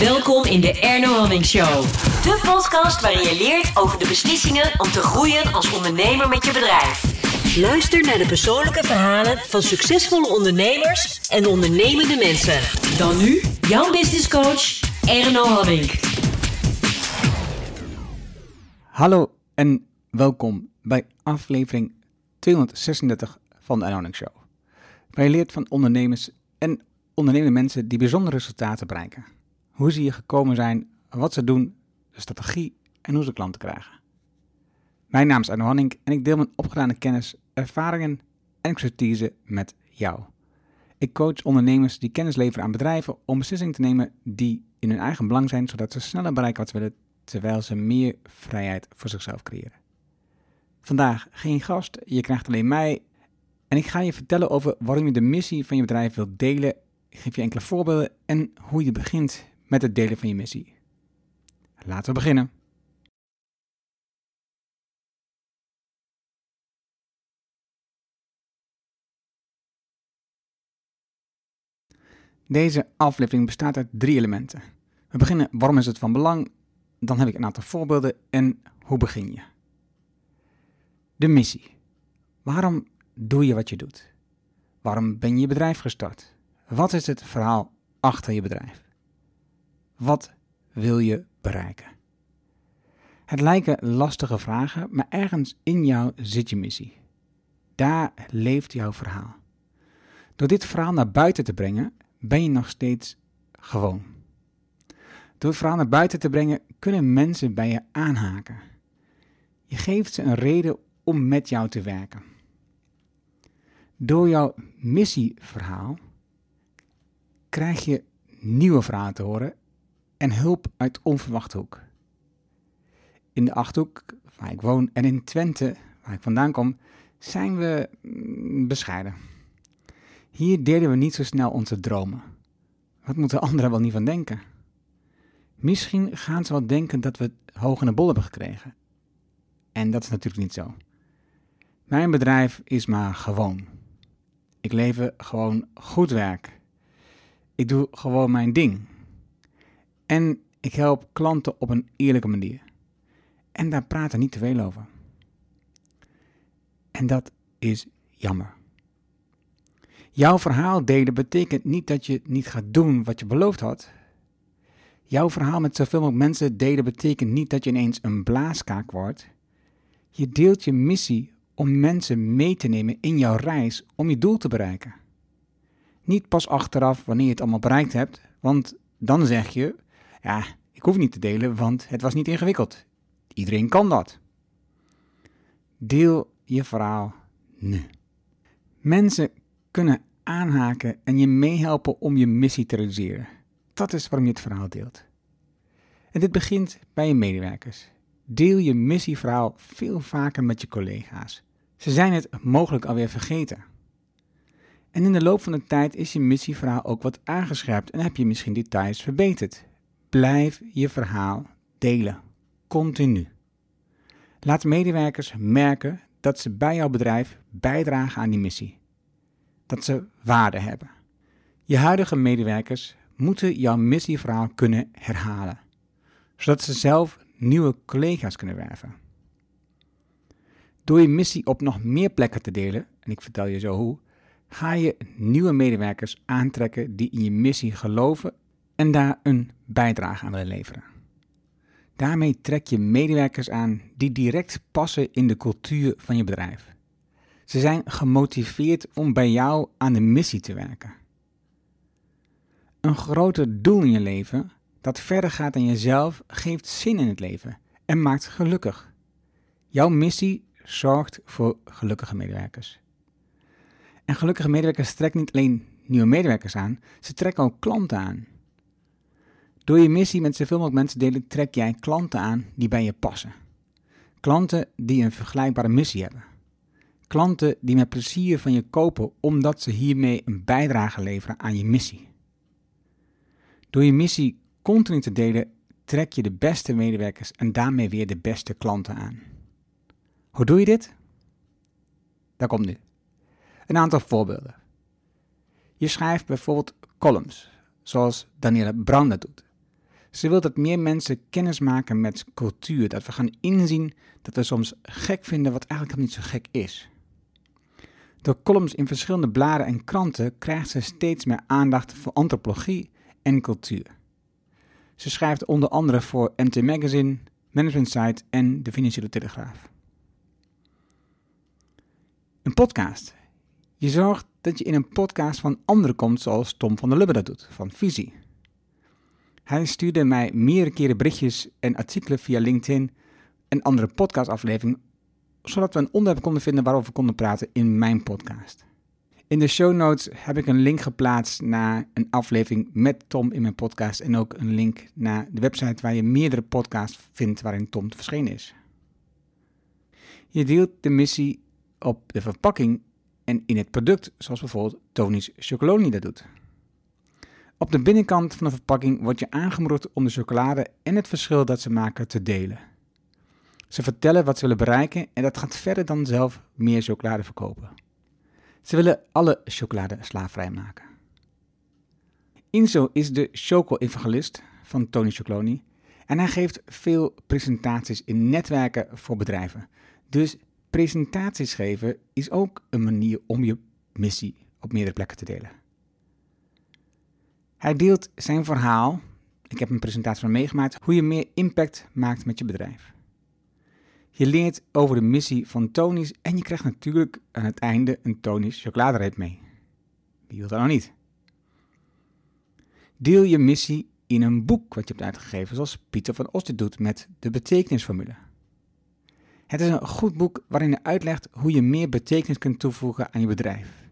Welkom in de Erno Hamming Show. De podcast waarin je leert over de beslissingen om te groeien als ondernemer met je bedrijf. Luister naar de persoonlijke verhalen van succesvolle ondernemers en ondernemende mensen. Dan nu, jouw business coach, Erno Hamming. Hallo en welkom bij aflevering 236 van de Erno Show. Waar je leert van ondernemers en ondernemende mensen die bijzondere resultaten bereiken. Hoe ze hier gekomen zijn, wat ze doen, de strategie en hoe ze klanten krijgen. Mijn naam is Arno Hanning en ik deel mijn opgedane kennis, ervaringen en expertise met jou. Ik coach ondernemers die kennis leveren aan bedrijven om beslissingen te nemen die in hun eigen belang zijn, zodat ze sneller bereiken wat ze willen, terwijl ze meer vrijheid voor zichzelf creëren. Vandaag geen gast, je krijgt alleen mij en ik ga je vertellen over waarom je de missie van je bedrijf wilt delen. Ik geef je enkele voorbeelden en hoe je begint met het delen van je missie. Laten we beginnen. Deze aflevering bestaat uit drie elementen. We beginnen waarom is het van belang, dan heb ik een aantal voorbeelden en hoe begin je. De missie. Waarom doe je wat je doet? Waarom ben je je bedrijf gestart? Wat is het verhaal achter je bedrijf? Wat wil je bereiken? Het lijken lastige vragen, maar ergens in jou zit je missie. Daar leeft jouw verhaal. Door dit verhaal naar buiten te brengen, ben je nog steeds gewoon. Door het verhaal naar buiten te brengen, kunnen mensen bij je aanhaken. Je geeft ze een reden om met jou te werken. Door jouw missieverhaal krijg je nieuwe verhalen te horen en hulp uit onverwachte hoek. In de Achterhoek, waar ik woon, en in Twente, waar ik vandaan kom, zijn we mm, bescheiden. Hier delen we niet zo snel onze dromen. Wat moeten anderen wel niet van denken? Misschien gaan ze wel denken dat we hoog in de bol hebben gekregen. En dat is natuurlijk niet zo. Mijn bedrijf is maar gewoon. Ik lever gewoon goed werk. Ik doe gewoon mijn ding. En ik help klanten op een eerlijke manier. En daar praten niet te veel over. En dat is jammer. Jouw verhaal delen betekent niet dat je niet gaat doen wat je beloofd had. Jouw verhaal met zoveel mogelijk mensen delen betekent niet dat je ineens een blaaskaak wordt. Je deelt je missie om mensen mee te nemen in jouw reis om je doel te bereiken. Niet pas achteraf wanneer je het allemaal bereikt hebt, want dan zeg je: Ja, ik hoef niet te delen, want het was niet ingewikkeld. Iedereen kan dat. Deel je verhaal nu. Mensen kunnen aanhaken en je meehelpen om je missie te realiseren. Dat is waarom je het verhaal deelt. En dit begint bij je medewerkers. Deel je missieverhaal veel vaker met je collega's. Ze zijn het mogelijk alweer vergeten. En in de loop van de tijd is je missieverhaal ook wat aangescherpt en heb je misschien details verbeterd. Blijf je verhaal delen. Continu. Laat medewerkers merken dat ze bij jouw bedrijf bijdragen aan die missie. Dat ze waarde hebben. Je huidige medewerkers moeten jouw missieverhaal kunnen herhalen, zodat ze zelf nieuwe collega's kunnen werven. Door je missie op nog meer plekken te delen, en ik vertel je zo hoe, ga je nieuwe medewerkers aantrekken die in je missie geloven en daar een bijdrage aan willen leveren. Daarmee trek je medewerkers aan die direct passen in de cultuur van je bedrijf. Ze zijn gemotiveerd om bij jou aan de missie te werken. Een groter doel in je leven dat verder gaat dan jezelf geeft zin in het leven en maakt gelukkig. Jouw missie zorgt voor gelukkige medewerkers. En gelukkige medewerkers trekken niet alleen nieuwe medewerkers aan, ze trekken ook klanten aan. Door je missie met zoveel mogelijk mensen delen, trek jij klanten aan die bij je passen. Klanten die een vergelijkbare missie hebben. Klanten die met plezier van je kopen omdat ze hiermee een bijdrage leveren aan je missie. Door je missie continu te delen, trek je de beste medewerkers en daarmee weer de beste klanten aan. Hoe doe je dit? Daar komt nu. Een aantal voorbeelden. Je schrijft bijvoorbeeld columns, zoals Danielle Brand doet. Ze wil dat meer mensen kennis maken met cultuur. Dat we gaan inzien dat we soms gek vinden wat eigenlijk niet zo gek is. Door columns in verschillende bladen en kranten krijgt ze steeds meer aandacht voor antropologie en cultuur. Ze schrijft onder andere voor MT Magazine, Management Site en de Financiële Telegraaf. Een podcast. Je zorgt dat je in een podcast van anderen komt zoals Tom van der Lubbe dat doet, van Visie. Hij stuurde mij meerdere keren berichtjes en artikelen via LinkedIn en andere podcastafleveringen, zodat we een onderwerp konden vinden waarover we konden praten in mijn podcast. In de show notes heb ik een link geplaatst naar een aflevering met Tom in mijn podcast en ook een link naar de website waar je meerdere podcasts vindt waarin Tom te verschenen is. Je deelt de missie op de verpakking en in het product, zoals bijvoorbeeld Tony's Chocoloni dat doet. Op de binnenkant van de verpakking wordt je aangemoedigd om de chocolade en het verschil dat ze maken te delen. Ze vertellen wat ze willen bereiken en dat gaat verder dan zelf meer chocolade verkopen. Ze willen alle chocolade slaafvrij maken. Inzo is de choco-evangelist van Tony Chocoloni en hij geeft veel presentaties in netwerken voor bedrijven. Dus presentaties geven is ook een manier om je missie op meerdere plekken te delen. Hij deelt zijn verhaal, ik heb een presentatie van meegemaakt, hoe je meer impact maakt met je bedrijf. Je leert over de missie van Tony's en je krijgt natuurlijk aan het einde een Tony's chocoladereep mee. Wie wil dat nou niet? Deel je missie in een boek wat je hebt uitgegeven, zoals Pieter van Os dit doet met de betekenisformule. Het is een goed boek waarin je uitlegt hoe je meer betekenis kunt toevoegen aan je bedrijf.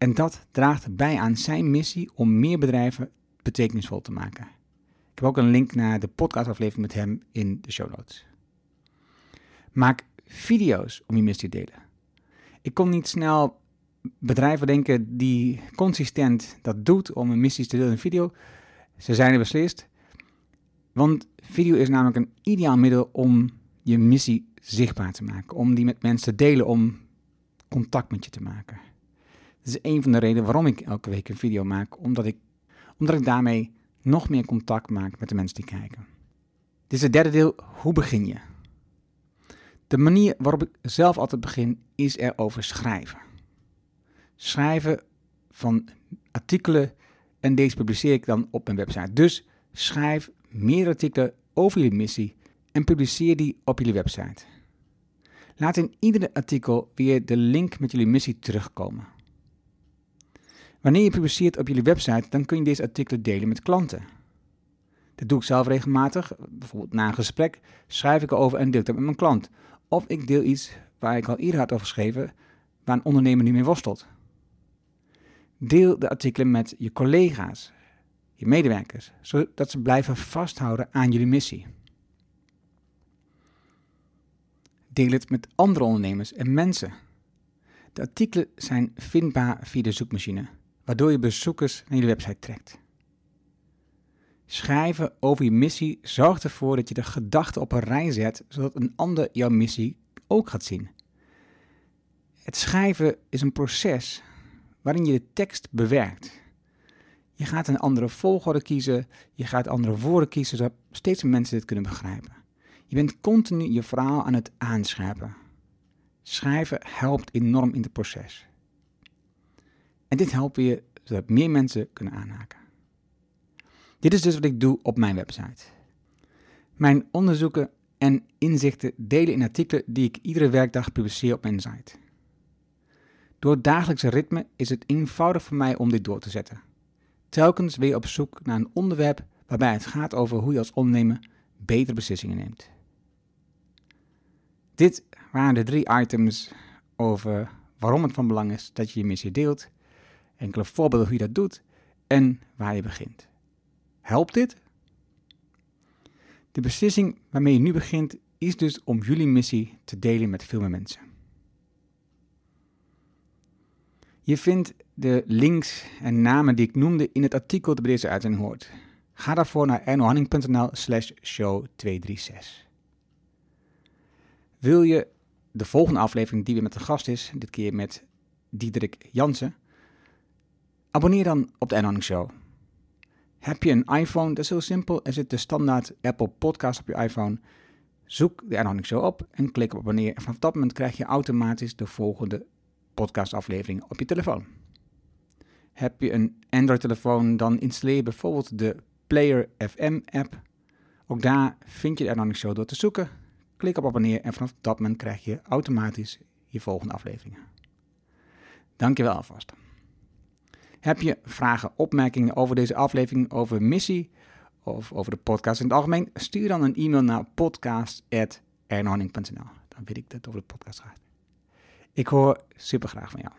En dat draagt bij aan zijn missie om meer bedrijven betekenisvol te maken. Ik heb ook een link naar de podcastaflevering met hem in de show notes. Maak video's om je missie te delen. Ik kon niet snel bedrijven denken die consistent dat doet om een missie te delen in video. Ze zijn er beslist. Want video is namelijk een ideaal middel om je missie zichtbaar te maken. Om die met mensen te delen, om contact met je te maken. Dat is een van de redenen waarom ik elke week een video maak. Omdat ik, omdat ik daarmee nog meer contact maak met de mensen die kijken. Dit is het derde deel. Hoe begin je? De manier waarop ik zelf altijd begin is erover schrijven. Schrijven van artikelen en deze publiceer ik dan op mijn website. Dus schrijf meer artikelen over jullie missie en publiceer die op jullie website. Laat in iedere artikel weer de link met jullie missie terugkomen. Wanneer je publiceert op jullie website, dan kun je deze artikelen delen met klanten. Dat doe ik zelf regelmatig. Bijvoorbeeld na een gesprek schrijf ik erover en deel dat met mijn klant. Of ik deel iets waar ik al eerder had over geschreven, waar een ondernemer nu mee worstelt. Deel de artikelen met je collega's, je medewerkers, zodat ze blijven vasthouden aan jullie missie. Deel het met andere ondernemers en mensen. De artikelen zijn vindbaar via de zoekmachine, waardoor je bezoekers naar je website trekt. Schrijven over je missie zorgt ervoor dat je de gedachten op een rij zet, zodat een ander jouw missie ook gaat zien. Het schrijven is een proces waarin je de tekst bewerkt. Je gaat een andere volgorde kiezen, je gaat andere woorden kiezen, zodat steeds meer mensen dit kunnen begrijpen. Je bent continu je verhaal aan het aanscherpen. Schrijven helpt enorm in het proces. En dit helpt je zodat meer mensen kunnen aanhaken. Dit is dus wat ik doe op mijn website. Mijn onderzoeken en inzichten delen in artikelen die ik iedere werkdag publiceer op mijn site. Door het dagelijkse ritme is het eenvoudig voor mij om dit door te zetten. Telkens weer op zoek naar een onderwerp waarbij het gaat over hoe je als ondernemer betere beslissingen neemt. Dit waren de drie items over waarom het van belang is dat je je missie deelt, enkele voorbeelden hoe je dat doet en waar je begint. Helpt dit? De beslissing waarmee je nu begint is dus om jullie missie te delen met veel meer mensen. Je vindt de links en namen die ik noemde in het artikel dat bij deze uitzending hoort. Ga daarvoor naar ernohanning.nl slash show 236. Wil je de volgende aflevering die weer met de gast is, dit keer met Diederik Jansen, abonneer dan op de Ernohanning Show. Heb je een iPhone? Dat is heel simpel. Er zit de standaard Apple Podcast op je iPhone. Zoek de Erno Show op en klik op abonneer. En vanaf dat moment krijg je automatisch de volgende podcastaflevering op je telefoon. Heb je een Android-telefoon, dan installeer bijvoorbeeld de Player FM app. Ook daar vind je de Erno Show door te zoeken. Klik op abonneer en vanaf dat moment krijg je automatisch je volgende afleveringen. Dankjewel alvast. Heb je vragen, opmerkingen over deze aflevering, over missie of over de podcast in het algemeen? Stuur dan een e-mail naar podcast.ernhorning.nl. Dan weet ik dat het over de podcast gaat. Ik hoor super graag van jou.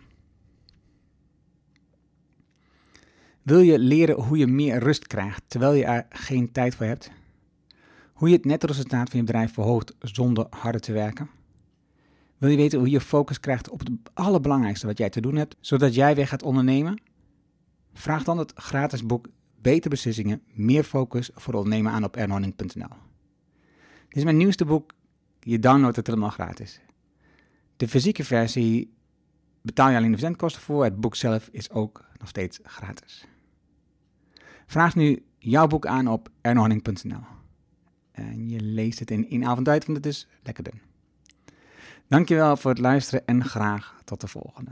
Wil je leren hoe je meer rust krijgt terwijl je er geen tijd voor hebt? Hoe je het netresultaat van je bedrijf verhoogt zonder harder te werken? Wil je weten hoe je focus krijgt op het allerbelangrijkste wat jij te doen hebt, zodat jij weer gaat ondernemen? Vraag dan het gratis boek Beter Beslissingen, Meer Focus voor ondernemen aan op ernhorning.nl. Dit is mijn nieuwste boek. Je downloadt het helemaal gratis. De fysieke versie betaal je alleen de verzendkosten voor. Het boek zelf is ook nog steeds gratis. Vraag nu jouw boek aan op ernhorning.nl. En je leest het in één avond uit, want het is lekker dun. Dankjewel voor het luisteren en graag tot de volgende.